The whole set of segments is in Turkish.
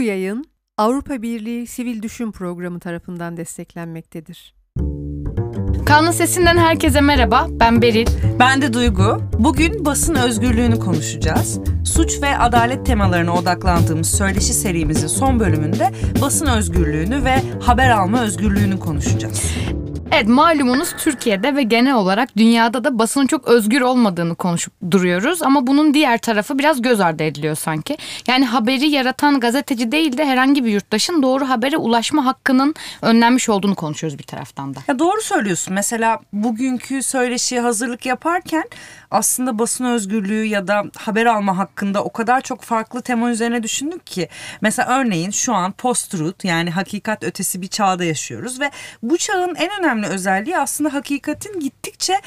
Bu yayın Avrupa Birliği Sivil Düşün Programı tarafından desteklenmektedir. Kanlı Sesinden herkese merhaba. Ben Beril. Ben de Duygu. Bugün basın özgürlüğünü konuşacağız. Suç ve adalet temalarına odaklandığımız söyleşi serimizin son bölümünde basın özgürlüğünü ve haber alma özgürlüğünü konuşacağız. Evet malumunuz Türkiye'de ve genel olarak dünyada da basının çok özgür olmadığını konuşup duruyoruz. Ama bunun diğer tarafı biraz göz ardı ediliyor sanki. Yani haberi yaratan gazeteci değil de herhangi bir yurttaşın doğru habere ulaşma hakkının önlenmiş olduğunu konuşuyoruz bir taraftan da. Ya doğru söylüyorsun. Mesela bugünkü söyleşiye hazırlık yaparken aslında basın özgürlüğü ya da haber alma hakkında o kadar çok farklı tema üzerine düşündük ki. Mesela örneğin şu an post-truth yani hakikat ötesi bir çağda yaşıyoruz ve bu çağın en önemli özelliği aslında hakikatin gittikçe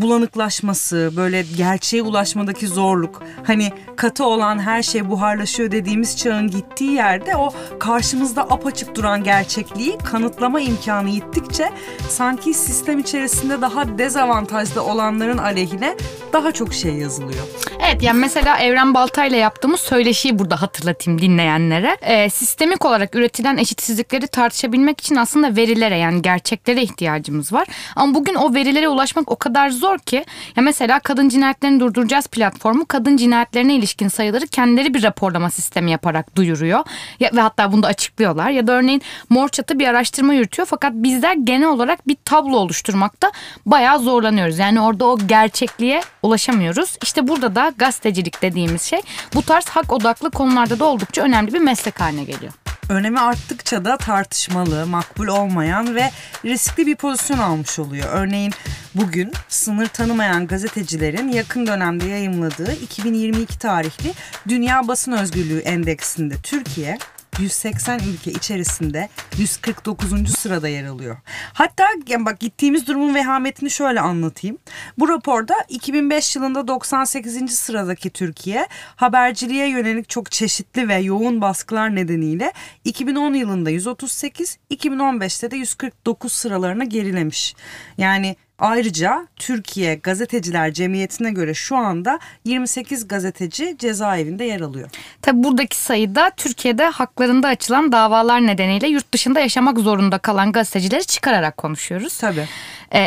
bulanıklaşması, böyle gerçeğe ulaşmadaki zorluk, hani katı olan her şey buharlaşıyor dediğimiz çağın gittiği yerde o karşımızda apaçık duran gerçekliği kanıtlama imkanı gittikçe sanki sistem içerisinde daha dezavantajlı olanların aleyhine daha çok şey yazılıyor. Evet yani mesela Evren Baltay'la yaptığımız söyleşiyi burada hatırlatayım dinleyenlere. Ee, sistemik olarak üretilen eşitsizlikleri tartışabilmek için aslında verilere yani gerçeklere ihtiyacımız var. Ama bugün o verilere ulaşmak o kadar zor ki ya mesela kadın cinayetlerini durduracağız platformu kadın cinayetlerine ilişkin sayıları kendileri bir raporlama sistemi yaparak duyuruyor. Ya, ve hatta bunu da açıklıyorlar. Ya da örneğin Mor Çatı bir araştırma yürütüyor fakat bizler genel olarak bir tablo oluşturmakta bayağı zorlanıyoruz. Yani orada o gerçekliğe ulaşamıyoruz. İşte burada da gazetecilik dediğimiz şey bu tarz hak odaklı konularda da oldukça önemli bir meslek haline geliyor. Önemi arttıkça da tartışmalı, makbul olmayan ve riskli bir pozisyon almış oluyor. Örneğin bugün sınır tanımayan gazetecilerin yakın dönemde yayımladığı 2022 tarihli Dünya Basın Özgürlüğü Endeksinde Türkiye 180 ülke içerisinde 149. sırada yer alıyor. Hatta yani bak gittiğimiz durumun vehametini şöyle anlatayım. Bu raporda 2005 yılında 98. sıradaki Türkiye haberciliğe yönelik çok çeşitli ve yoğun baskılar nedeniyle 2010 yılında 138, 2015'te de 149 sıralarına gerilemiş. Yani Ayrıca Türkiye Gazeteciler Cemiyeti'ne göre şu anda 28 gazeteci cezaevinde yer alıyor. Tabi buradaki sayıda Türkiye'de haklarında açılan davalar nedeniyle yurt dışında yaşamak zorunda kalan gazetecileri çıkararak konuşuyoruz. Tabii.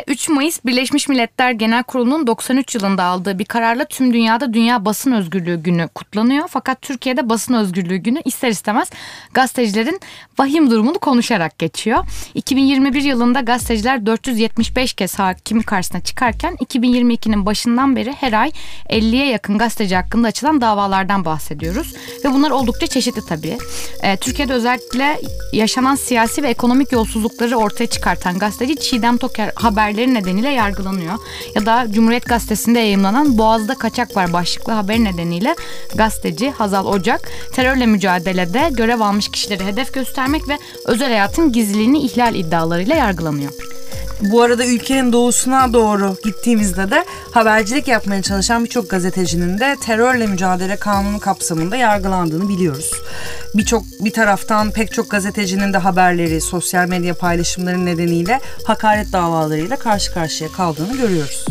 3 ee, Mayıs Birleşmiş Milletler Genel Kurulu'nun 93 yılında aldığı bir kararla tüm dünyada Dünya Basın Özgürlüğü Günü kutlanıyor. Fakat Türkiye'de Basın Özgürlüğü Günü ister istemez gazetecilerin vahim durumunu konuşarak geçiyor. 2021 yılında gazeteciler 475 kez hakim karşısına çıkarken 2022'nin başından beri her ay 50'ye yakın gazeteci hakkında açılan davalardan bahsediyoruz. Ve bunlar oldukça çeşitli tabii. Ee, Türkiye'de özellikle yaşanan siyasi ve ekonomik yolsuzlukları ortaya çıkartan gazeteci Çiğdem Toker haberleri nedeniyle yargılanıyor. Ya da Cumhuriyet Gazetesi'nde yayımlanan Boğaz'da Kaçak Var başlıklı haber nedeniyle gazeteci Hazal Ocak terörle mücadelede görev almış kişileri hedef göstermek ve özel hayatın gizliliğini ihlal iddialarıyla yargılanıyor. Bu arada ülkenin doğusuna doğru gittiğimizde de habercilik yapmaya çalışan birçok gazetecinin de terörle mücadele kanunu kapsamında yargılandığını biliyoruz. Birçok bir taraftan pek çok gazetecinin de haberleri, sosyal medya paylaşımları nedeniyle hakaret davalarıyla karşı karşıya kaldığını görüyoruz.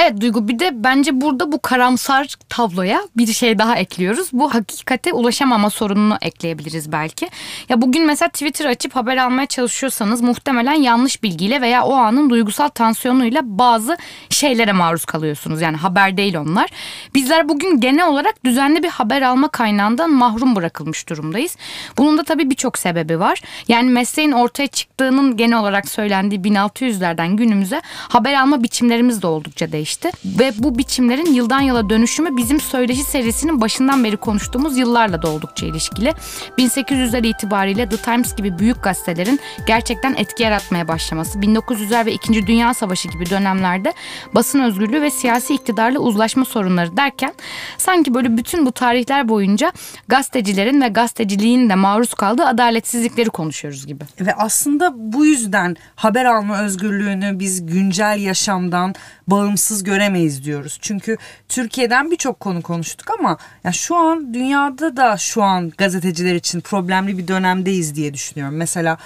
Evet Duygu bir de bence burada bu karamsar tabloya bir şey daha ekliyoruz. Bu hakikate ulaşamama sorununu ekleyebiliriz belki. Ya bugün mesela Twitter açıp haber almaya çalışıyorsanız muhtemelen yanlış bilgiyle veya o anın duygusal tansiyonuyla bazı şeylere maruz kalıyorsunuz. Yani haber değil onlar. Bizler bugün genel olarak düzenli bir haber alma kaynağından mahrum bırakılmış durumdayız. Bunun da tabii birçok sebebi var. Yani mesleğin ortaya çıktığının genel olarak söylendiği 1600'lerden günümüze haber alma biçimlerimiz de oldukça değişti gelişti. Ve bu biçimlerin yıldan yıla dönüşümü bizim söyleşi serisinin başından beri konuştuğumuz yıllarla da oldukça ilişkili. 1800'ler itibariyle The Times gibi büyük gazetelerin gerçekten etki yaratmaya başlaması, 1900'ler ve 2. Dünya Savaşı gibi dönemlerde basın özgürlüğü ve siyasi iktidarla uzlaşma sorunları derken sanki böyle bütün bu tarihler boyunca gazetecilerin ve gazeteciliğin de maruz kaldığı adaletsizlikleri konuşuyoruz gibi. Ve aslında bu yüzden haber alma özgürlüğünü biz güncel yaşamdan bağımsız bağımsız göremeyiz diyoruz. Çünkü Türkiye'den birçok konu konuştuk ama ya şu an dünyada da şu an gazeteciler için problemli bir dönemdeyiz diye düşünüyorum. Mesela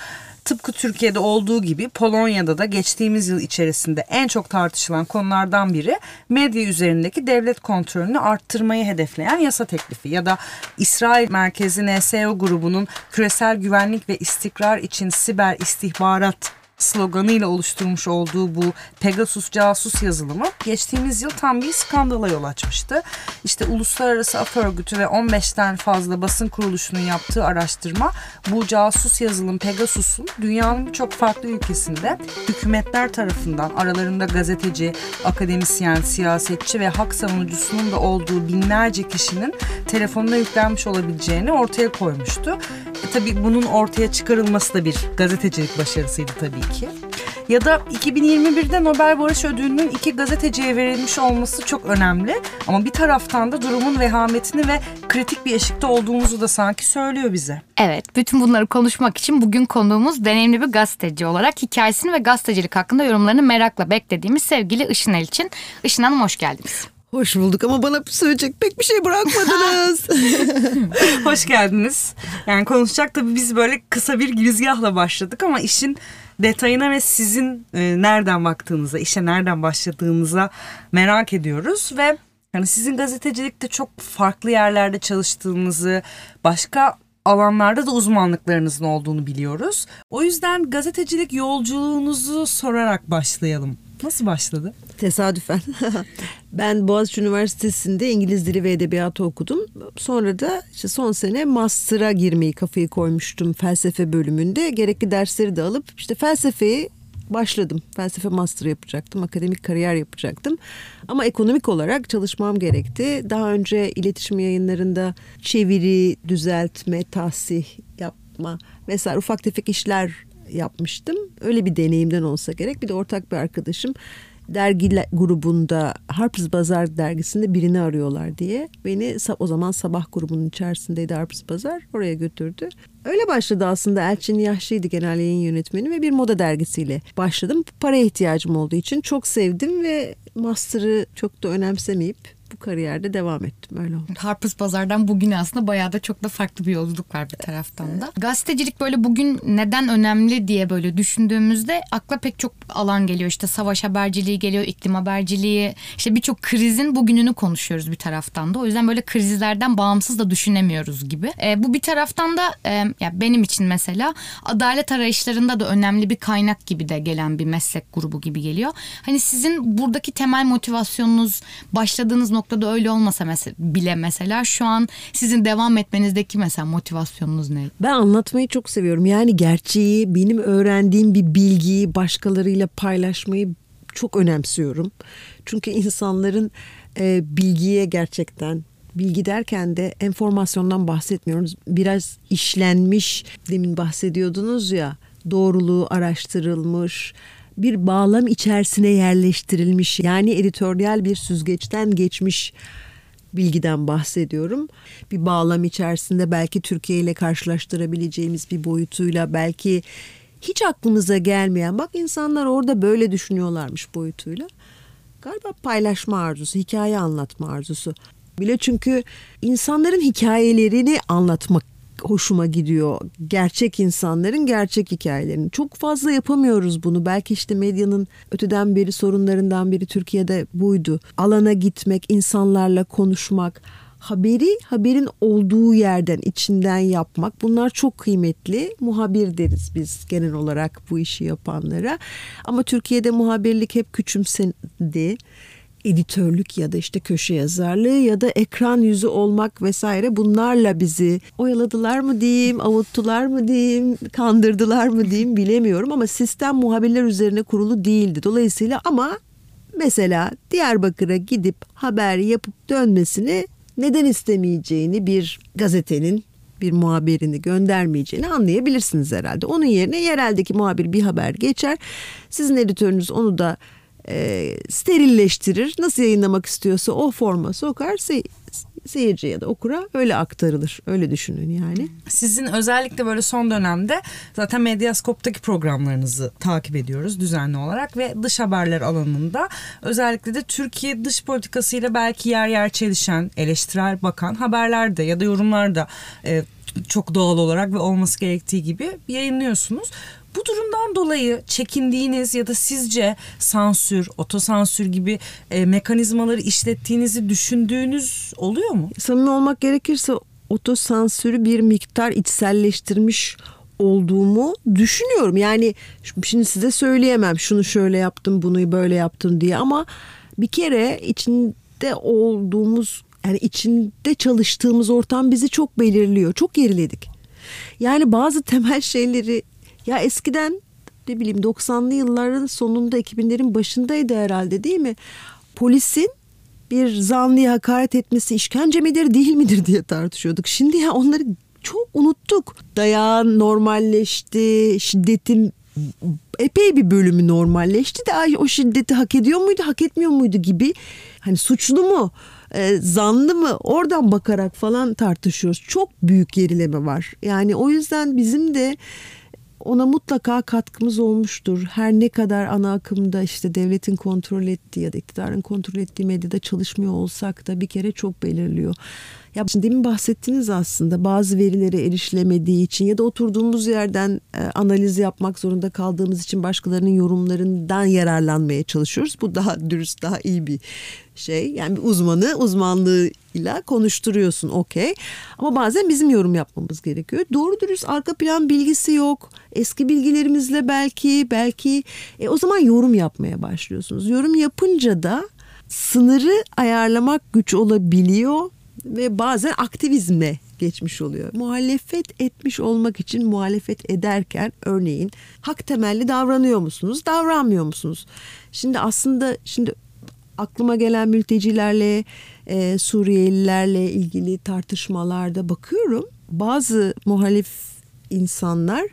Tıpkı Türkiye'de olduğu gibi Polonya'da da geçtiğimiz yıl içerisinde en çok tartışılan konulardan biri medya üzerindeki devlet kontrolünü arttırmayı hedefleyen yasa teklifi ya da İsrail merkezi NSO grubunun küresel güvenlik ve istikrar için siber istihbarat sloganıyla oluşturmuş olduğu bu Pegasus casus yazılımı geçtiğimiz yıl tam bir skandala yol açmıştı. İşte Uluslararası Af Örgütü ve 15'ten fazla basın kuruluşunun yaptığı araştırma bu casus yazılım Pegasus'un dünyanın birçok farklı ülkesinde hükümetler tarafından aralarında gazeteci, akademisyen, siyasetçi ve hak savunucusunun da olduğu binlerce kişinin telefonuna yüklenmiş olabileceğini ortaya koymuştu. E, tabii bunun ortaya çıkarılması da bir gazetecilik başarısıydı tabii. Ya da 2021'de Nobel Barış Ödülü'nün iki gazeteciye verilmiş olması çok önemli. Ama bir taraftan da durumun vehametini ve kritik bir eşikte olduğumuzu da sanki söylüyor bize. Evet, bütün bunları konuşmak için bugün konuğumuz deneyimli bir gazeteci olarak hikayesini ve gazetecilik hakkında yorumlarını merakla beklediğimiz sevgili Işın için. Işın Hanım hoş geldiniz. Hoş bulduk ama bana söyleyecek pek bir şey bırakmadınız. Hoş geldiniz. Yani konuşacak tabii biz böyle kısa bir girizgahla başladık ama işin detayına ve sizin e, nereden baktığınıza, işe nereden başladığınıza merak ediyoruz ve yani sizin gazetecilikte çok farklı yerlerde çalıştığınızı, başka alanlarda da uzmanlıklarınızın olduğunu biliyoruz. O yüzden gazetecilik yolculuğunuzu sorarak başlayalım. Nasıl başladı? Tesadüfen. ben Boğaziçi Üniversitesi'nde İngiliz Dili ve Edebiyatı okudum. Sonra da işte son sene master'a girmeyi kafayı koymuştum felsefe bölümünde. Gerekli dersleri de alıp işte felsefeyi başladım. Felsefe master yapacaktım, akademik kariyer yapacaktım. Ama ekonomik olarak çalışmam gerekti. Daha önce iletişim yayınlarında çeviri, düzeltme, tahsih yapma vesaire ufak tefek işler yapmıştım. Öyle bir deneyimden olsa gerek. Bir de ortak bir arkadaşım dergi grubunda Harper's Bazaar dergisinde birini arıyorlar diye beni o zaman sabah grubunun içerisindeydi Harper's Bazaar oraya götürdü. Öyle başladı aslında Elçin Yaşlı'ydı genel yayın yönetmeni ve bir moda dergisiyle başladım. Paraya ihtiyacım olduğu için çok sevdim ve master'ı çok da önemsemeyip bu kariyerde devam ettim öyle oldu. Harpers Pazar'dan bugüne aslında bayağı da çok da farklı bir yolculuk var bir taraftan da. Gazetecilik böyle bugün neden önemli diye böyle düşündüğümüzde akla pek çok alan geliyor. İşte savaş haberciliği geliyor, iklim haberciliği. İşte birçok krizin bugününü konuşuyoruz bir taraftan da. O yüzden böyle krizlerden bağımsız da düşünemiyoruz gibi. E, bu bir taraftan da e, ya benim için mesela adalet arayışlarında da önemli bir kaynak gibi de gelen bir meslek grubu gibi geliyor. Hani sizin buradaki temel motivasyonunuz başladığınız nokta noktada öyle olmasa mesela, bile mesela şu an sizin devam etmenizdeki mesela motivasyonunuz ne? Ben anlatmayı çok seviyorum. Yani gerçeği, benim öğrendiğim bir bilgiyi başkalarıyla paylaşmayı çok önemsiyorum. Çünkü insanların e, bilgiye gerçekten bilgi derken de enformasyondan bahsetmiyoruz. Biraz işlenmiş demin bahsediyordunuz ya doğruluğu araştırılmış bir bağlam içerisine yerleştirilmiş yani editoryal bir süzgeçten geçmiş bilgiden bahsediyorum. Bir bağlam içerisinde belki Türkiye ile karşılaştırabileceğimiz bir boyutuyla belki hiç aklımıza gelmeyen bak insanlar orada böyle düşünüyorlarmış boyutuyla. Galiba paylaşma arzusu, hikaye anlatma arzusu. Bile çünkü insanların hikayelerini anlatmak hoşuma gidiyor. Gerçek insanların gerçek hikayelerini. Çok fazla yapamıyoruz bunu. Belki işte medyanın öteden beri sorunlarından biri Türkiye'de buydu. Alana gitmek, insanlarla konuşmak, haberi haberin olduğu yerden içinden yapmak bunlar çok kıymetli. Muhabir deriz biz genel olarak bu işi yapanlara. Ama Türkiye'de muhabirlik hep küçümsendi editörlük ya da işte köşe yazarlığı ya da ekran yüzü olmak vesaire bunlarla bizi oyaladılar mı diyeyim, avuttular mı diyeyim, kandırdılar mı diyeyim bilemiyorum ama sistem muhabirler üzerine kurulu değildi. Dolayısıyla ama mesela Diyarbakır'a gidip haber yapıp dönmesini neden istemeyeceğini bir gazetenin bir muhabirini göndermeyeceğini anlayabilirsiniz herhalde. Onun yerine yereldeki muhabir bir haber geçer. Sizin editörünüz onu da e, sterilleştirir. Nasıl yayınlamak istiyorsa o forma sokar. seyirci ya da okura öyle aktarılır. Öyle düşünün yani. Sizin özellikle böyle son dönemde zaten Medyaskop'taki programlarınızı takip ediyoruz düzenli olarak ve dış haberler alanında özellikle de Türkiye dış politikasıyla belki yer yer çelişen, eleştirel bakan haberlerde ya da yorumlarda e, çok doğal olarak ve olması gerektiği gibi yayınlıyorsunuz. Bu durumdan dolayı çekindiğiniz ya da sizce sansür, otosansür gibi e, mekanizmaları işlettiğinizi düşündüğünüz oluyor mu? Samimi olmak gerekirse otosansürü bir miktar içselleştirmiş olduğumu düşünüyorum. Yani şimdi size söyleyemem şunu şöyle yaptım bunu böyle yaptım diye ama bir kere içinde olduğumuz yani içinde çalıştığımız ortam bizi çok belirliyor. Çok geriledik. Yani bazı temel şeyleri ya eskiden ne bileyim 90'lı yılların sonunda 2000'lerin başındaydı herhalde değil mi? Polisin bir zanlıya hakaret etmesi işkence midir değil midir diye tartışıyorduk. Şimdi ya onları çok unuttuk. Dayağın normalleşti, şiddetin epey bir bölümü normalleşti de ay o şiddeti hak ediyor muydu, hak etmiyor muydu gibi. Hani suçlu mu, e, zanlı mı oradan bakarak falan tartışıyoruz. Çok büyük gerileme var. Yani o yüzden bizim de ona mutlaka katkımız olmuştur. Her ne kadar ana akımda işte devletin kontrol ettiği ya da iktidarın kontrol ettiği medyada çalışmıyor olsak da bir kere çok belirliyor. Ya şimdi demin bahsettiniz aslında bazı verilere erişilemediği için ya da oturduğumuz yerden e, analiz yapmak zorunda kaldığımız için başkalarının yorumlarından yararlanmaya çalışıyoruz. Bu daha dürüst, daha iyi bir şey. Yani bir uzmanı uzmanlığıyla konuşturuyorsun okey. Ama bazen bizim yorum yapmamız gerekiyor. Doğru dürüst arka plan bilgisi yok. Eski bilgilerimizle belki belki e, o zaman yorum yapmaya başlıyorsunuz. Yorum yapınca da sınırı ayarlamak güç olabiliyor ve bazen aktivizme geçmiş oluyor. Muhalefet etmiş olmak için muhalefet ederken örneğin hak temelli davranıyor musunuz, davranmıyor musunuz? Şimdi aslında şimdi aklıma gelen mültecilerle, e, Suriyelilerle ilgili tartışmalarda bakıyorum. Bazı muhalif insanlar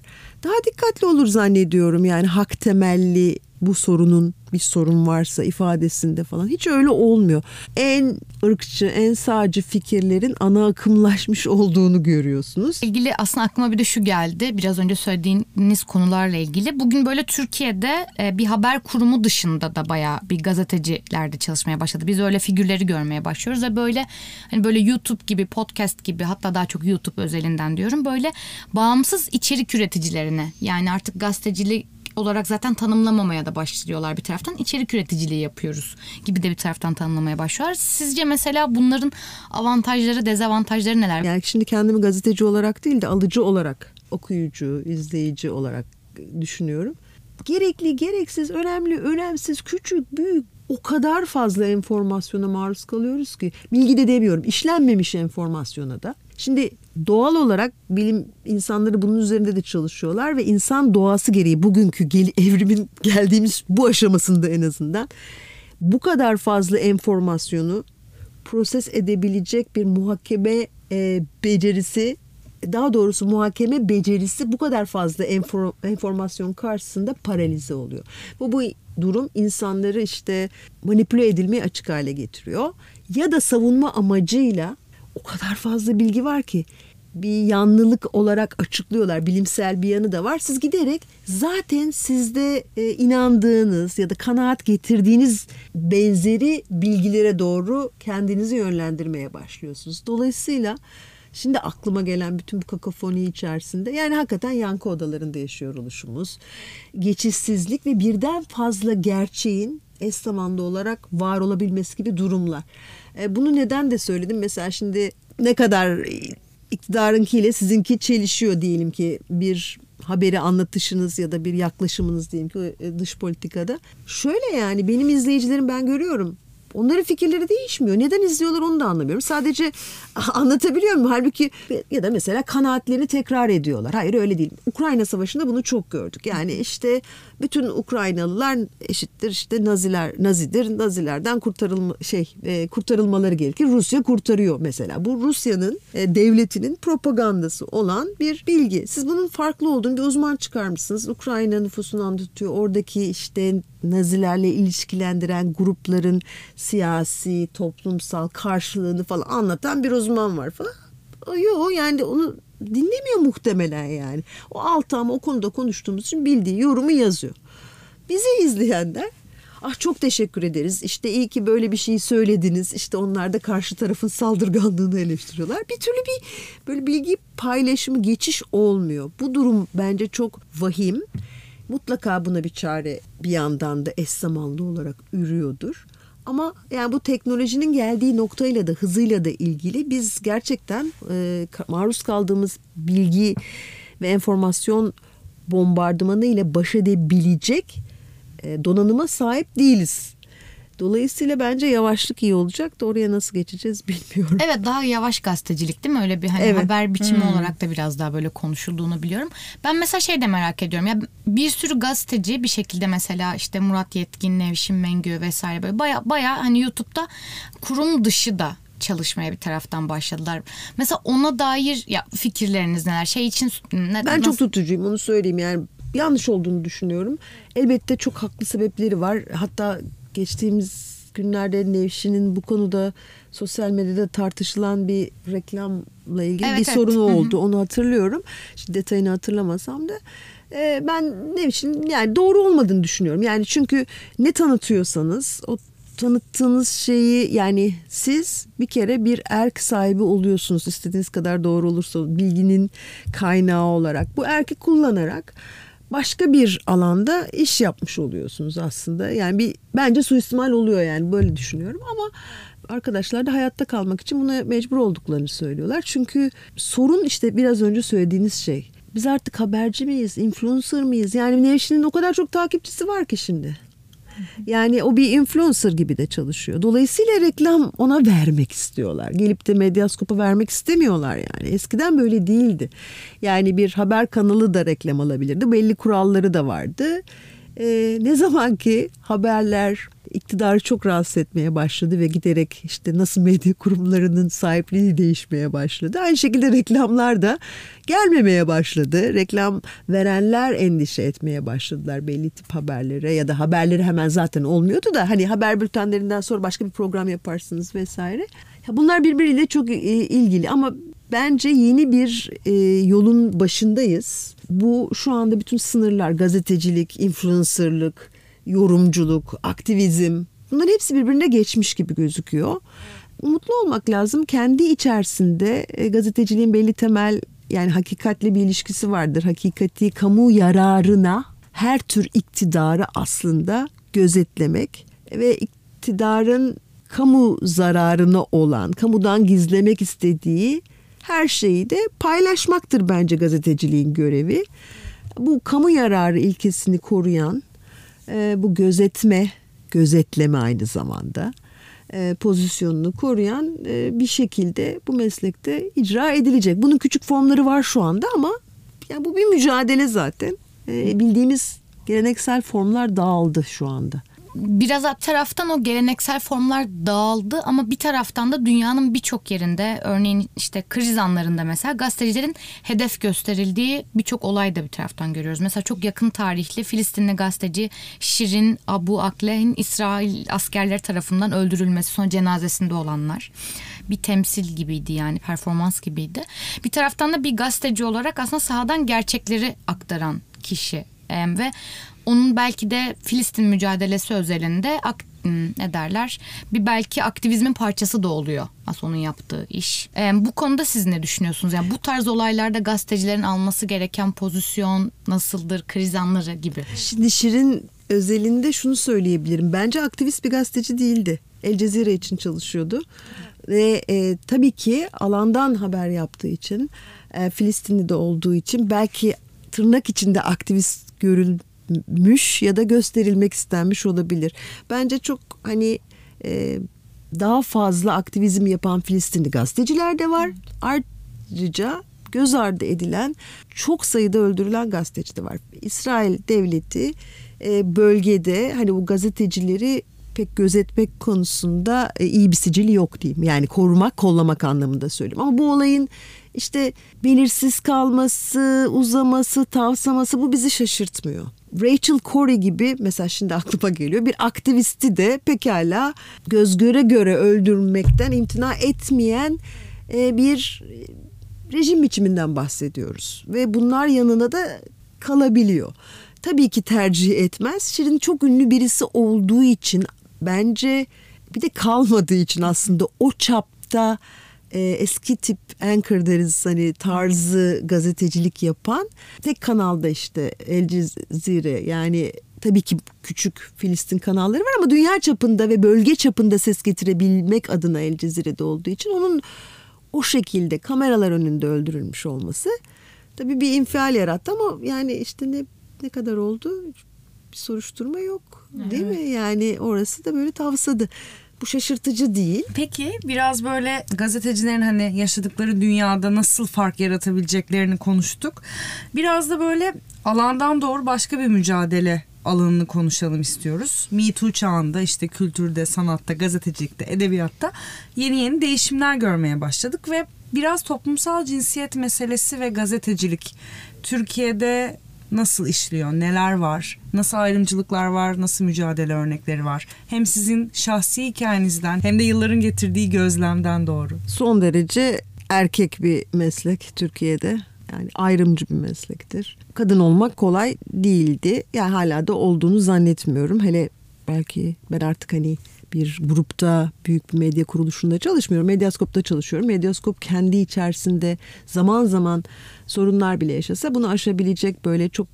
daha dikkatli olur zannediyorum. Yani hak temelli bu sorunun bir sorun varsa ifadesinde falan hiç öyle olmuyor. En ırkçı, en sağcı fikirlerin ana akımlaşmış olduğunu görüyorsunuz. İlgili aslında aklıma bir de şu geldi. Biraz önce söylediğiniz konularla ilgili. Bugün böyle Türkiye'de e, bir haber kurumu dışında da bayağı bir gazetecilerde çalışmaya başladı. Biz öyle figürleri görmeye başlıyoruz ve böyle hani böyle YouTube gibi, podcast gibi hatta daha çok YouTube özelinden diyorum. Böyle bağımsız içerik üreticilerine yani artık gazetecilik olarak zaten tanımlamamaya da başlıyorlar bir taraftan. İçerik üreticiliği yapıyoruz gibi de bir taraftan tanımlamaya başlıyorlar. Sizce mesela bunların avantajları, dezavantajları neler? Yani şimdi kendimi gazeteci olarak değil de alıcı olarak, okuyucu, izleyici olarak düşünüyorum. Gerekli, gereksiz, önemli, önemsiz, küçük, büyük o kadar fazla enformasyona maruz kalıyoruz ki bilgi de demiyorum işlenmemiş enformasyona da. Şimdi doğal olarak bilim insanları bunun üzerinde de çalışıyorlar ve insan doğası gereği bugünkü gel, evrimin geldiğimiz bu aşamasında en azından bu kadar fazla enformasyonu proses edebilecek bir muhakeme e, becerisi daha doğrusu muhakeme becerisi bu kadar fazla enfor, enformasyon karşısında paralize oluyor. Bu bu durum insanları işte manipüle edilmeye açık hale getiriyor. Ya da savunma amacıyla o kadar fazla bilgi var ki bir yanlılık olarak açıklıyorlar. Bilimsel bir yanı da var. Siz giderek zaten sizde e, inandığınız ya da kanaat getirdiğiniz benzeri bilgilere doğru kendinizi yönlendirmeye başlıyorsunuz. Dolayısıyla Şimdi aklıma gelen bütün bu kakafoni içerisinde yani hakikaten yankı odalarında yaşıyor oluşumuz. Geçişsizlik ve birden fazla gerçeğin eş zamanlı olarak var olabilmesi gibi durumlar. E, bunu neden de söyledim? Mesela şimdi ne kadar iktidarınkiyle sizinki çelişiyor diyelim ki bir haberi anlatışınız ya da bir yaklaşımınız diyelim ki e, dış politikada. Şöyle yani benim izleyicilerim ben görüyorum Onların fikirleri değişmiyor. Neden izliyorlar onu da anlamıyorum. Sadece anlatabiliyor muyum? Halbuki ya da mesela kanaatlerini tekrar ediyorlar. Hayır öyle değil. Ukrayna Savaşı'nda bunu çok gördük. Yani işte bütün Ukraynalılar eşittir işte Naziler Nazidir. Nazilerden kurtarılma şey e, kurtarılmaları gerekir. Rusya kurtarıyor mesela. Bu Rusya'nın e, devletinin propagandası olan bir bilgi. Siz bunun farklı olduğunu bir uzman çıkarmışsınız. Ukrayna nüfusunu anlatıyor. Oradaki işte Nazilerle ilişkilendiren grupların siyasi, toplumsal karşılığını falan anlatan bir uzman var falan. Yok yani onu dinlemiyor muhtemelen yani. O altı ama o konuda konuştuğumuz için bildiği yorumu yazıyor. Bizi izleyenler Ah çok teşekkür ederiz. İşte iyi ki böyle bir şey söylediniz. İşte onlar da karşı tarafın saldırganlığını eleştiriyorlar. Bir türlü bir böyle bilgi paylaşımı geçiş olmuyor. Bu durum bence çok vahim. Mutlaka buna bir çare bir yandan da eş zamanlı olarak ürüyordur. Ama yani bu teknolojinin geldiği noktayla da hızıyla da ilgili biz gerçekten e, maruz kaldığımız bilgi ve enformasyon bombardımanı ile baş edebilecek e, donanıma sahip değiliz. Dolayısıyla bence yavaşlık iyi olacak da oraya nasıl geçeceğiz bilmiyorum. Evet daha yavaş gazetecilik değil mi? Öyle bir hani Evet. haber biçimi olarak da biraz daha böyle konuşulduğunu biliyorum. Ben mesela şey de merak ediyorum. Ya bir sürü gazeteci bir şekilde mesela işte Murat Yetkin, Nevşin Mengü vesaire böyle baya baya hani YouTube'da kurum dışı da çalışmaya bir taraftan başladılar. Mesela ona dair ya fikirleriniz neler? Şey için ne, Ben çok nasıl- tutucuyum onu söyleyeyim yani yanlış olduğunu düşünüyorum. Elbette çok haklı sebepleri var. Hatta geçtiğimiz günlerde Nevşin'in bu konuda sosyal medyada tartışılan bir reklamla ilgili Evet, bir evet. sorunu oldu. Onu hatırlıyorum. Şimdi detayını hatırlamasam da. Ee, ben Nevşin yani doğru olmadığını düşünüyorum. Yani çünkü ne tanıtıyorsanız o tanıttığınız şeyi yani siz bir kere bir erk sahibi oluyorsunuz istediğiniz kadar doğru olursa bilginin kaynağı olarak bu erki kullanarak başka bir alanda iş yapmış oluyorsunuz aslında. Yani bir bence suistimal oluyor yani böyle düşünüyorum ama arkadaşlar da hayatta kalmak için buna mecbur olduklarını söylüyorlar. Çünkü sorun işte biraz önce söylediğiniz şey. Biz artık haberci miyiz influencer mıyız yani Nevşin'in o kadar çok takipçisi var ki şimdi yani o bir influencer gibi de çalışıyor. Dolayısıyla reklam ona vermek istiyorlar. Gelip de medyaskopa vermek istemiyorlar yani. Eskiden böyle değildi. Yani bir haber kanalı da reklam alabilirdi. Belli kuralları da vardı. Ee, ne zaman ki haberler iktidarı çok rahatsız etmeye başladı ve giderek işte nasıl medya kurumlarının sahipliği değişmeye başladı. Aynı şekilde reklamlar da gelmemeye başladı. Reklam verenler endişe etmeye başladılar belli tip haberlere ya da haberleri hemen zaten olmuyordu da hani haber bültenlerinden sonra başka bir program yaparsınız vesaire. Bunlar birbiriyle çok e, ilgili ama bence yeni bir e, yolun başındayız. Bu şu anda bütün sınırlar gazetecilik, influencerlık, yorumculuk, aktivizm bunların hepsi birbirine geçmiş gibi gözüküyor. Umutlu olmak lazım. Kendi içerisinde e, gazeteciliğin belli temel yani hakikatle bir ilişkisi vardır. Hakikati kamu yararına her tür iktidarı aslında gözetlemek ve iktidarın kamu zararına olan, kamudan gizlemek istediği her şeyi de paylaşmaktır bence gazeteciliğin görevi. Bu kamu yararı ilkesini koruyan, e, bu gözetme, gözetleme aynı zamanda e, pozisyonunu koruyan e, bir şekilde bu meslekte icra edilecek. Bunun küçük formları var şu anda ama yani bu bir mücadele zaten. Bildiğimiz geleneksel formlar dağıldı şu anda. Biraz bir taraftan o geleneksel formlar dağıldı ama bir taraftan da dünyanın birçok yerinde örneğin işte kriz anlarında mesela gazetecilerin hedef gösterildiği birçok olay da bir taraftan görüyoruz. Mesela çok yakın tarihli Filistinli gazeteci Şirin Abu Akleh'in İsrail askerleri tarafından öldürülmesi son cenazesinde olanlar bir temsil gibiydi yani performans gibiydi. Bir taraftan da bir gazeteci olarak aslında sahadan gerçekleri aktaran kişi ve onun belki de Filistin mücadelesi özelinde ak- hmm, ne derler bir belki aktivizmin parçası da oluyor aslında onun yaptığı iş. Em, bu konuda siz ne düşünüyorsunuz? Yani bu tarz olaylarda gazetecilerin alması gereken pozisyon nasıldır, kriz anları gibi. Şimdi Şirin özelinde şunu söyleyebilirim. Bence aktivist bir gazeteci değildi. El Cezire için çalışıyordu. Ve e, tabii ki alandan haber yaptığı için, e, Filistinli'de olduğu için belki tırnak içinde aktivist görülmüş ya da gösterilmek istenmiş olabilir. Bence çok hani e, daha fazla aktivizm yapan Filistinli gazeteciler de var. Ayrıca göz ardı edilen çok sayıda öldürülen gazeteci de var. İsrail devleti e, bölgede hani bu gazetecileri pek gözetmek konusunda e, iyi bir sicili yok diyeyim. Yani korumak, kollamak anlamında söylüyorum. Ama bu olayın işte belirsiz kalması, uzaması, tavsaması bu bizi şaşırtmıyor. Rachel Corey gibi mesela şimdi aklıma geliyor bir aktivisti de pekala göz göre göre öldürmekten imtina etmeyen e, bir rejim biçiminden bahsediyoruz ve bunlar yanına da kalabiliyor. Tabii ki tercih etmez. Şirin çok ünlü birisi olduğu için bence bir de kalmadığı için aslında o çapta e, eski tip anchor deriz hani tarzı gazetecilik yapan tek kanalda işte El Cezire yani tabii ki küçük Filistin kanalları var ama dünya çapında ve bölge çapında ses getirebilmek adına El Cezire'de olduğu için onun o şekilde kameralar önünde öldürülmüş olması tabii bir infial yarattı ama yani işte ne ne kadar oldu bir soruşturma yok değil evet. mi? Yani orası da böyle tavsadı. Bu şaşırtıcı değil. Peki biraz böyle gazetecilerin hani yaşadıkları dünyada nasıl fark yaratabileceklerini konuştuk. Biraz da böyle alandan doğru başka bir mücadele alanını konuşalım istiyoruz. Me Too çağında işte kültürde, sanatta, gazetecilikte, edebiyatta yeni yeni değişimler görmeye başladık ve biraz toplumsal cinsiyet meselesi ve gazetecilik Türkiye'de nasıl işliyor, neler var, nasıl ayrımcılıklar var, nasıl mücadele örnekleri var. Hem sizin şahsi hikayenizden hem de yılların getirdiği gözlemden doğru. Son derece erkek bir meslek Türkiye'de. Yani ayrımcı bir meslektir. Kadın olmak kolay değildi. Yani hala da olduğunu zannetmiyorum. Hele belki ben artık hani bir grupta büyük bir medya kuruluşunda çalışmıyorum. Medyaskop'ta çalışıyorum. Medyaskop kendi içerisinde zaman zaman sorunlar bile yaşasa bunu aşabilecek böyle çok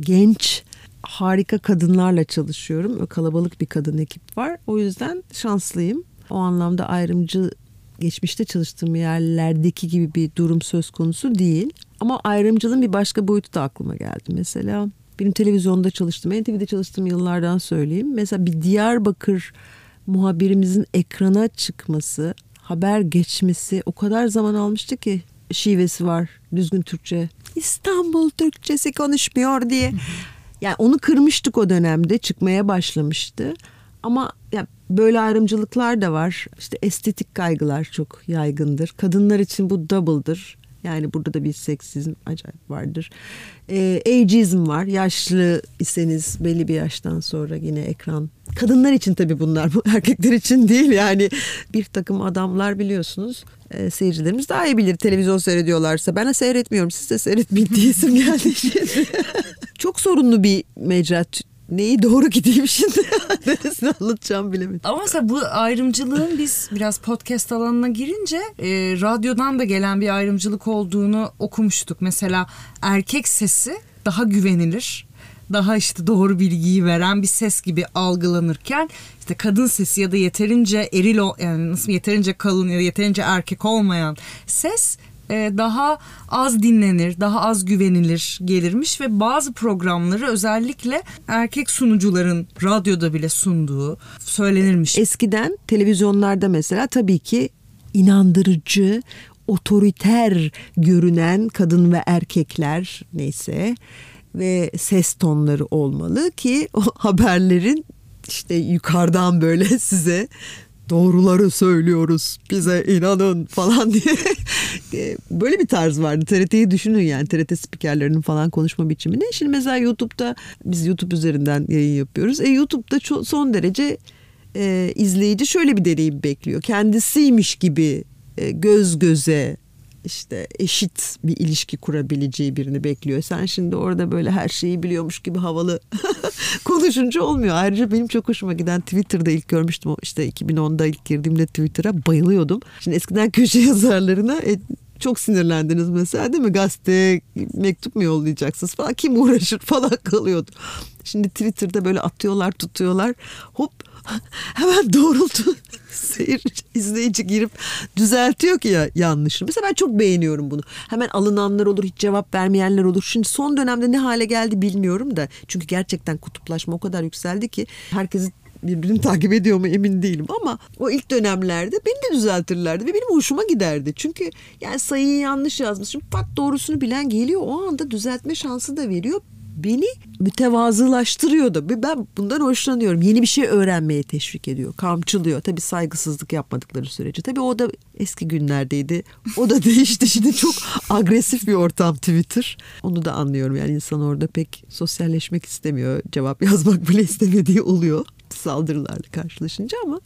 genç harika kadınlarla çalışıyorum. Kalabalık bir kadın ekip var. O yüzden şanslıyım. O anlamda ayrımcı geçmişte çalıştığım yerlerdeki gibi bir durum söz konusu değil. Ama ayrımcılığın bir başka boyutu da aklıma geldi. Mesela benim televizyonda çalıştım, NTV'de çalıştığım yıllardan söyleyeyim. Mesela bir Diyarbakır muhabirimizin ekrana çıkması, haber geçmesi o kadar zaman almıştı ki şivesi var düzgün Türkçe. İstanbul Türkçesi konuşmuyor diye. Yani onu kırmıştık o dönemde çıkmaya başlamıştı. Ama ya böyle ayrımcılıklar da var. İşte estetik kaygılar çok yaygındır. Kadınlar için bu double'dır. Yani burada da bir seksizm acayip vardır. E, ageism var. Yaşlı iseniz belli bir yaştan sonra yine ekran. Kadınlar için tabii bunlar. Bu erkekler için değil yani. Bir takım adamlar biliyorsunuz. E, seyircilerimiz daha iyi bilir televizyon seyrediyorlarsa. Ben de seyretmiyorum. Siz de seyretmeyin diyesim geldi. Çok sorunlu bir mecra neyi doğru gideyim şimdi neresini anlatacağım bilemedim. Ama mesela bu ayrımcılığın biz biraz podcast alanına girince e, radyodan da gelen bir ayrımcılık olduğunu okumuştuk. Mesela erkek sesi daha güvenilir daha işte doğru bilgiyi veren bir ses gibi algılanırken işte kadın sesi ya da yeterince eril yani nasıl yeterince kalın ya da yeterince erkek olmayan ses e, daha az dinlenir, daha az güvenilir gelirmiş ve bazı programları özellikle erkek sunucuların radyoda bile sunduğu söylenirmiş. Eskiden televizyonlarda mesela tabii ki inandırıcı, otoriter görünen kadın ve erkekler neyse ve ses tonları olmalı ki o haberlerin işte yukarıdan böyle size doğruları söylüyoruz bize inanın falan diye. E, böyle bir tarz vardı. TRT'yi düşünün yani TRT spikerlerinin falan konuşma biçimini şimdi mesela YouTube'da biz YouTube üzerinden yayın yapıyoruz. E YouTube'da çok, son derece e, izleyici şöyle bir deneyim bekliyor. Kendisiymiş gibi e, göz göze işte eşit bir ilişki kurabileceği birini bekliyor. Sen şimdi orada böyle her şeyi biliyormuş gibi havalı konuşunca olmuyor. Ayrıca benim çok hoşuma giden Twitter'da ilk görmüştüm. işte 2010'da ilk girdiğimde Twitter'a bayılıyordum. Şimdi eskiden köşe yazarlarına e, çok sinirlendiniz mesela değil mi? Gazete mektup mu yollayacaksınız falan kim uğraşır falan kalıyordu. Şimdi Twitter'da böyle atıyorlar tutuyorlar hop hemen doğrultu seyir izleyici girip düzeltiyor ki ya yanlışını. Mesela ben çok beğeniyorum bunu. Hemen alınanlar olur, hiç cevap vermeyenler olur. Şimdi son dönemde ne hale geldi bilmiyorum da. Çünkü gerçekten kutuplaşma o kadar yükseldi ki herkesi birbirini takip ediyor mu emin değilim ama o ilk dönemlerde beni de düzeltirlerdi ve benim hoşuma giderdi. Çünkü yani sayıyı yanlış yazmışım pat doğrusunu bilen geliyor o anda düzeltme şansı da veriyor beni mütevazılaştırıyor da ben bundan hoşlanıyorum. Yeni bir şey öğrenmeye teşvik ediyor. Kamçılıyor. Tabii saygısızlık yapmadıkları sürece. Tabii o da eski günlerdeydi. O da değişti. Şimdi çok agresif bir ortam Twitter. Onu da anlıyorum. Yani insan orada pek sosyalleşmek istemiyor. Cevap yazmak bile istemediği oluyor. Saldırılarla karşılaşınca ama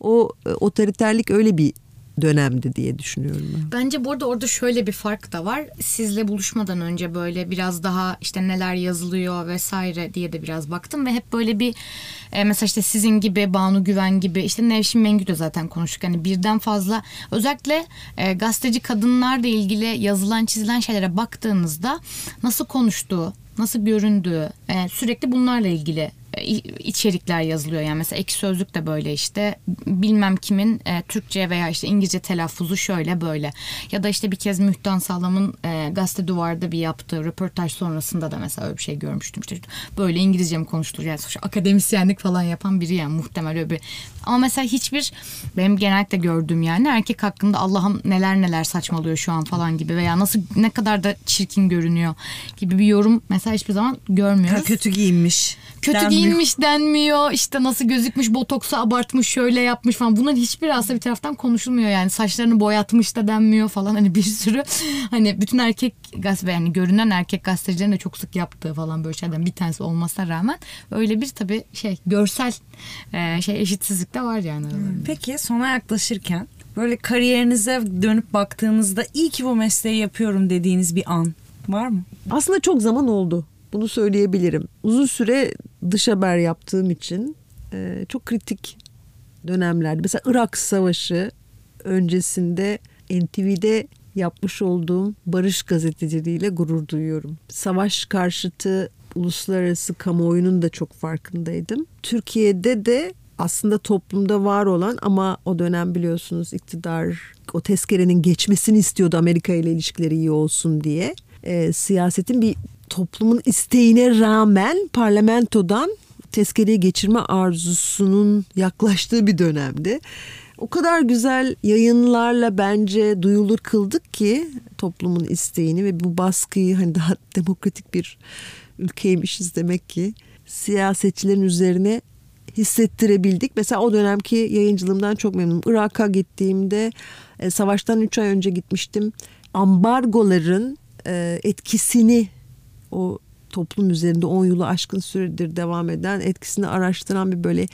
o e, otoriterlik öyle bir dönemdi diye düşünüyorum ben. Bence burada orada şöyle bir fark da var. Sizle buluşmadan önce böyle biraz daha işte neler yazılıyor vesaire diye de biraz baktım ve hep böyle bir e, mesela işte sizin gibi Banu Güven gibi işte Nevşin Mengü de zaten konuştuk. Hani birden fazla özellikle e, gazeteci kadınlarla ilgili yazılan çizilen şeylere baktığınızda nasıl konuştuğu, nasıl göründüğü e, sürekli bunlarla ilgili içerikler yazılıyor. Yani mesela ek sözlük de böyle işte bilmem kimin e, Türkçe veya işte İngilizce telaffuzu şöyle böyle. Ya da işte bir kez Mühtan Sağlam'ın e, gazete duvarda bir yaptığı röportaj sonrasında da mesela öyle bir şey görmüştüm. İşte böyle İngilizce mi konuştur yani akademisyenlik falan yapan biri yani muhtemel öyle bir. Ama mesela hiçbir benim genellikle gördüğüm yani erkek hakkında Allah'ım neler neler saçmalıyor şu an falan gibi veya nasıl ne kadar da çirkin görünüyor gibi bir yorum mesela hiçbir zaman görmüyoruz. Kötü giyinmiş. Kötü denmiyor. giyinmiş denmiyor. İşte nasıl gözükmüş, botoksu abartmış, şöyle yapmış falan. Bunların hiçbir aslında bir taraftan konuşulmuyor yani. Saçlarını boyatmış da denmiyor falan. Hani bir sürü hani bütün erkek gazete yani görünen erkek gazetecilerin de çok sık yaptığı falan böyle şeylerden bir tanesi olmasına rağmen öyle bir tabii şey görsel e, şey eşitsizlik de var yani. Peki sona yaklaşırken böyle kariyerinize dönüp baktığınızda iyi ki bu mesleği yapıyorum dediğiniz bir an var mı? Aslında çok zaman oldu. Bunu söyleyebilirim. Uzun süre dış haber yaptığım için e, çok kritik dönemlerde. Mesela Irak Savaşı öncesinde NTV'de yapmış olduğum barış gazeteciliğiyle gurur duyuyorum. Savaş karşıtı uluslararası kamuoyunun da çok farkındaydım. Türkiye'de de aslında toplumda var olan ama o dönem biliyorsunuz iktidar o tezkerenin geçmesini istiyordu Amerika ile ilişkileri iyi olsun diye. E, siyasetin bir toplumun isteğine rağmen parlamentodan tezkereye geçirme arzusunun yaklaştığı bir dönemdi. O kadar güzel yayınlarla bence duyulur kıldık ki toplumun isteğini ve bu baskıyı hani daha demokratik bir ülkeymişiz demek ki siyasetçilerin üzerine hissettirebildik. Mesela o dönemki yayıncılığımdan çok memnunum. Irak'a gittiğimde e, savaştan 3 ay önce gitmiştim. Ambargoların e, etkisini o toplum üzerinde 10 yılı aşkın süredir devam eden etkisini araştıran bir böyle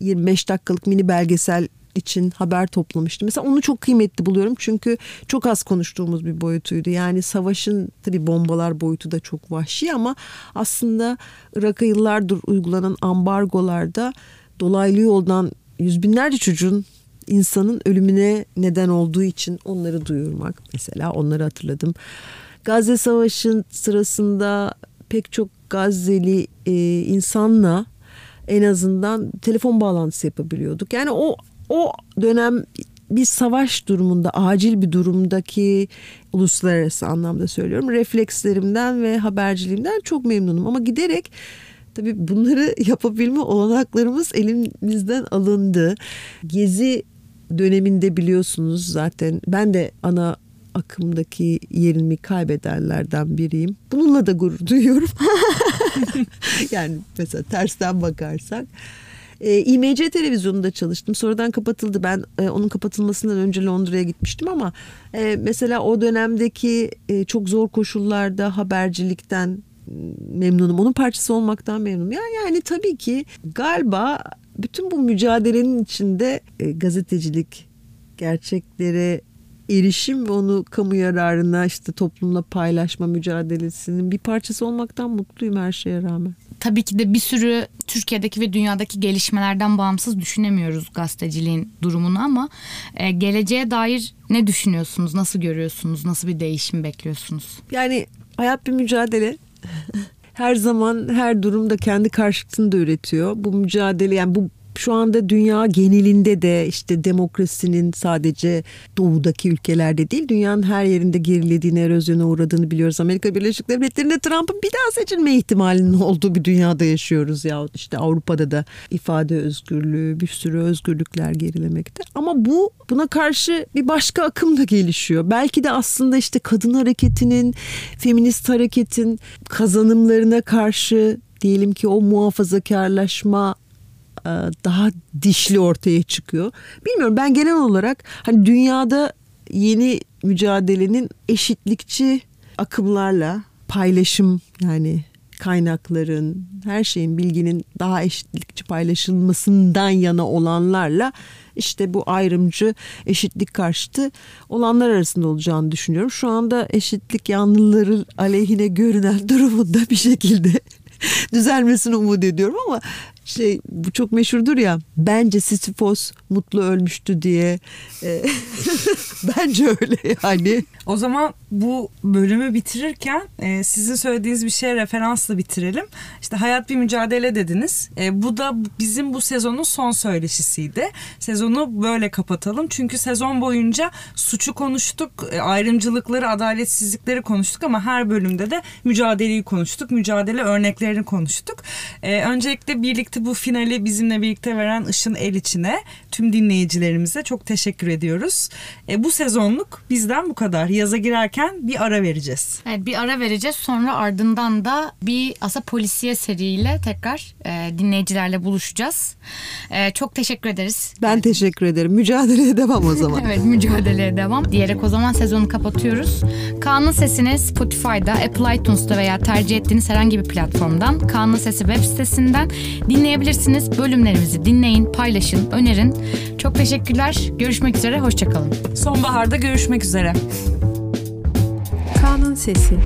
25 dakikalık mini belgesel için haber toplamıştım. Mesela onu çok kıymetli buluyorum çünkü çok az konuştuğumuz bir boyutuydu. Yani savaşın tabii bombalar boyutu da çok vahşi ama aslında Irak'a yıllardır uygulanan ambargolarda dolaylı yoldan yüz binlerce çocuğun insanın ölümüne neden olduğu için onları duyurmak mesela onları hatırladım. Gazze Savaşı'nın sırasında pek çok Gazze'li e, insanla en azından telefon bağlantısı yapabiliyorduk. Yani o o dönem bir savaş durumunda, acil bir durumdaki uluslararası anlamda söylüyorum. Reflekslerimden ve haberciliğimden çok memnunum ama giderek tabii bunları yapabilme olanaklarımız elimizden alındı. Gezi döneminde biliyorsunuz zaten ben de ana akımdaki yerimi kaybedenlerden biriyim. Bununla da gurur duyuyorum. yani mesela tersten bakarsak. E, İMC televizyonunda çalıştım. Sonradan kapatıldı. Ben e, onun kapatılmasından önce Londra'ya gitmiştim ama e, mesela o dönemdeki e, çok zor koşullarda habercilikten memnunum. Onun parçası olmaktan memnunum. Yani, yani tabii ki galiba bütün bu mücadelenin içinde e, gazetecilik gerçeklere erişim ve onu kamu yararına işte toplumla paylaşma mücadelesinin bir parçası olmaktan mutluyum her şeye rağmen. Tabii ki de bir sürü Türkiye'deki ve dünyadaki gelişmelerden bağımsız düşünemiyoruz gazeteciliğin durumunu ama e, geleceğe dair ne düşünüyorsunuz? Nasıl görüyorsunuz? Nasıl bir değişim bekliyorsunuz? Yani hayat bir mücadele. her zaman her durumda kendi karşıtını da üretiyor. Bu mücadele yani bu şu anda dünya genelinde de işte demokrasinin sadece doğudaki ülkelerde değil dünyanın her yerinde gerilediğini, erozyona uğradığını biliyoruz. Amerika Birleşik Devletleri'nde Trump'ın bir daha seçilme ihtimalinin olduğu bir dünyada yaşıyoruz ya işte Avrupa'da da ifade özgürlüğü, bir sürü özgürlükler gerilemekte. Ama bu buna karşı bir başka akım da gelişiyor. Belki de aslında işte kadın hareketinin, feminist hareketin kazanımlarına karşı diyelim ki o muhafazakarlaşma daha dişli ortaya çıkıyor. Bilmiyorum ben genel olarak hani dünyada yeni mücadelenin eşitlikçi akımlarla paylaşım yani kaynakların, her şeyin bilginin daha eşitlikçi paylaşılmasından yana olanlarla işte bu ayrımcı eşitlik karşıtı olanlar arasında olacağını düşünüyorum. Şu anda eşitlik yanlıları aleyhine görünen durumunda bir şekilde düzelmesini umut ediyorum ama şey bu çok meşhurdur ya bence Sisyphos mutlu ölmüştü diye e, bence öyle yani. O zaman bu bölümü bitirirken e, sizin söylediğiniz bir şeye referansla bitirelim. İşte hayat bir mücadele dediniz. E, bu da bizim bu sezonun son söyleşisiydi. Sezonu böyle kapatalım. Çünkü sezon boyunca suçu konuştuk, e, ayrımcılıkları, adaletsizlikleri konuştuk ama her bölümde de mücadeleyi konuştuk. Mücadele örneklerini konuştuk. E, öncelikle birlikte bu finali bizimle birlikte veren Işın El içine tüm dinleyicilerimize çok teşekkür ediyoruz. E, bu sezonluk bizden bu kadar. Yaza girerken bir ara vereceğiz. Evet bir ara vereceğiz. Sonra ardından da bir asa polisiye seriyle tekrar e, dinleyicilerle buluşacağız. E, çok teşekkür ederiz. Ben teşekkür ederim. Mücadeleye devam o zaman. evet mücadeleye devam. Diyerek o zaman sezonu kapatıyoruz. Kaan'ın sesini Spotify'da, Apple iTunes'ta veya tercih ettiğiniz herhangi bir platformdan Kaan'ın Sesi web sitesinden dinleyebilirsiniz. Bölümlerimizi dinleyin, paylaşın, önerin. Çok teşekkürler. Görüşmek üzere. Hoşçakalın. Sonbaharda görüşmek üzere. Kaan'ın Sesi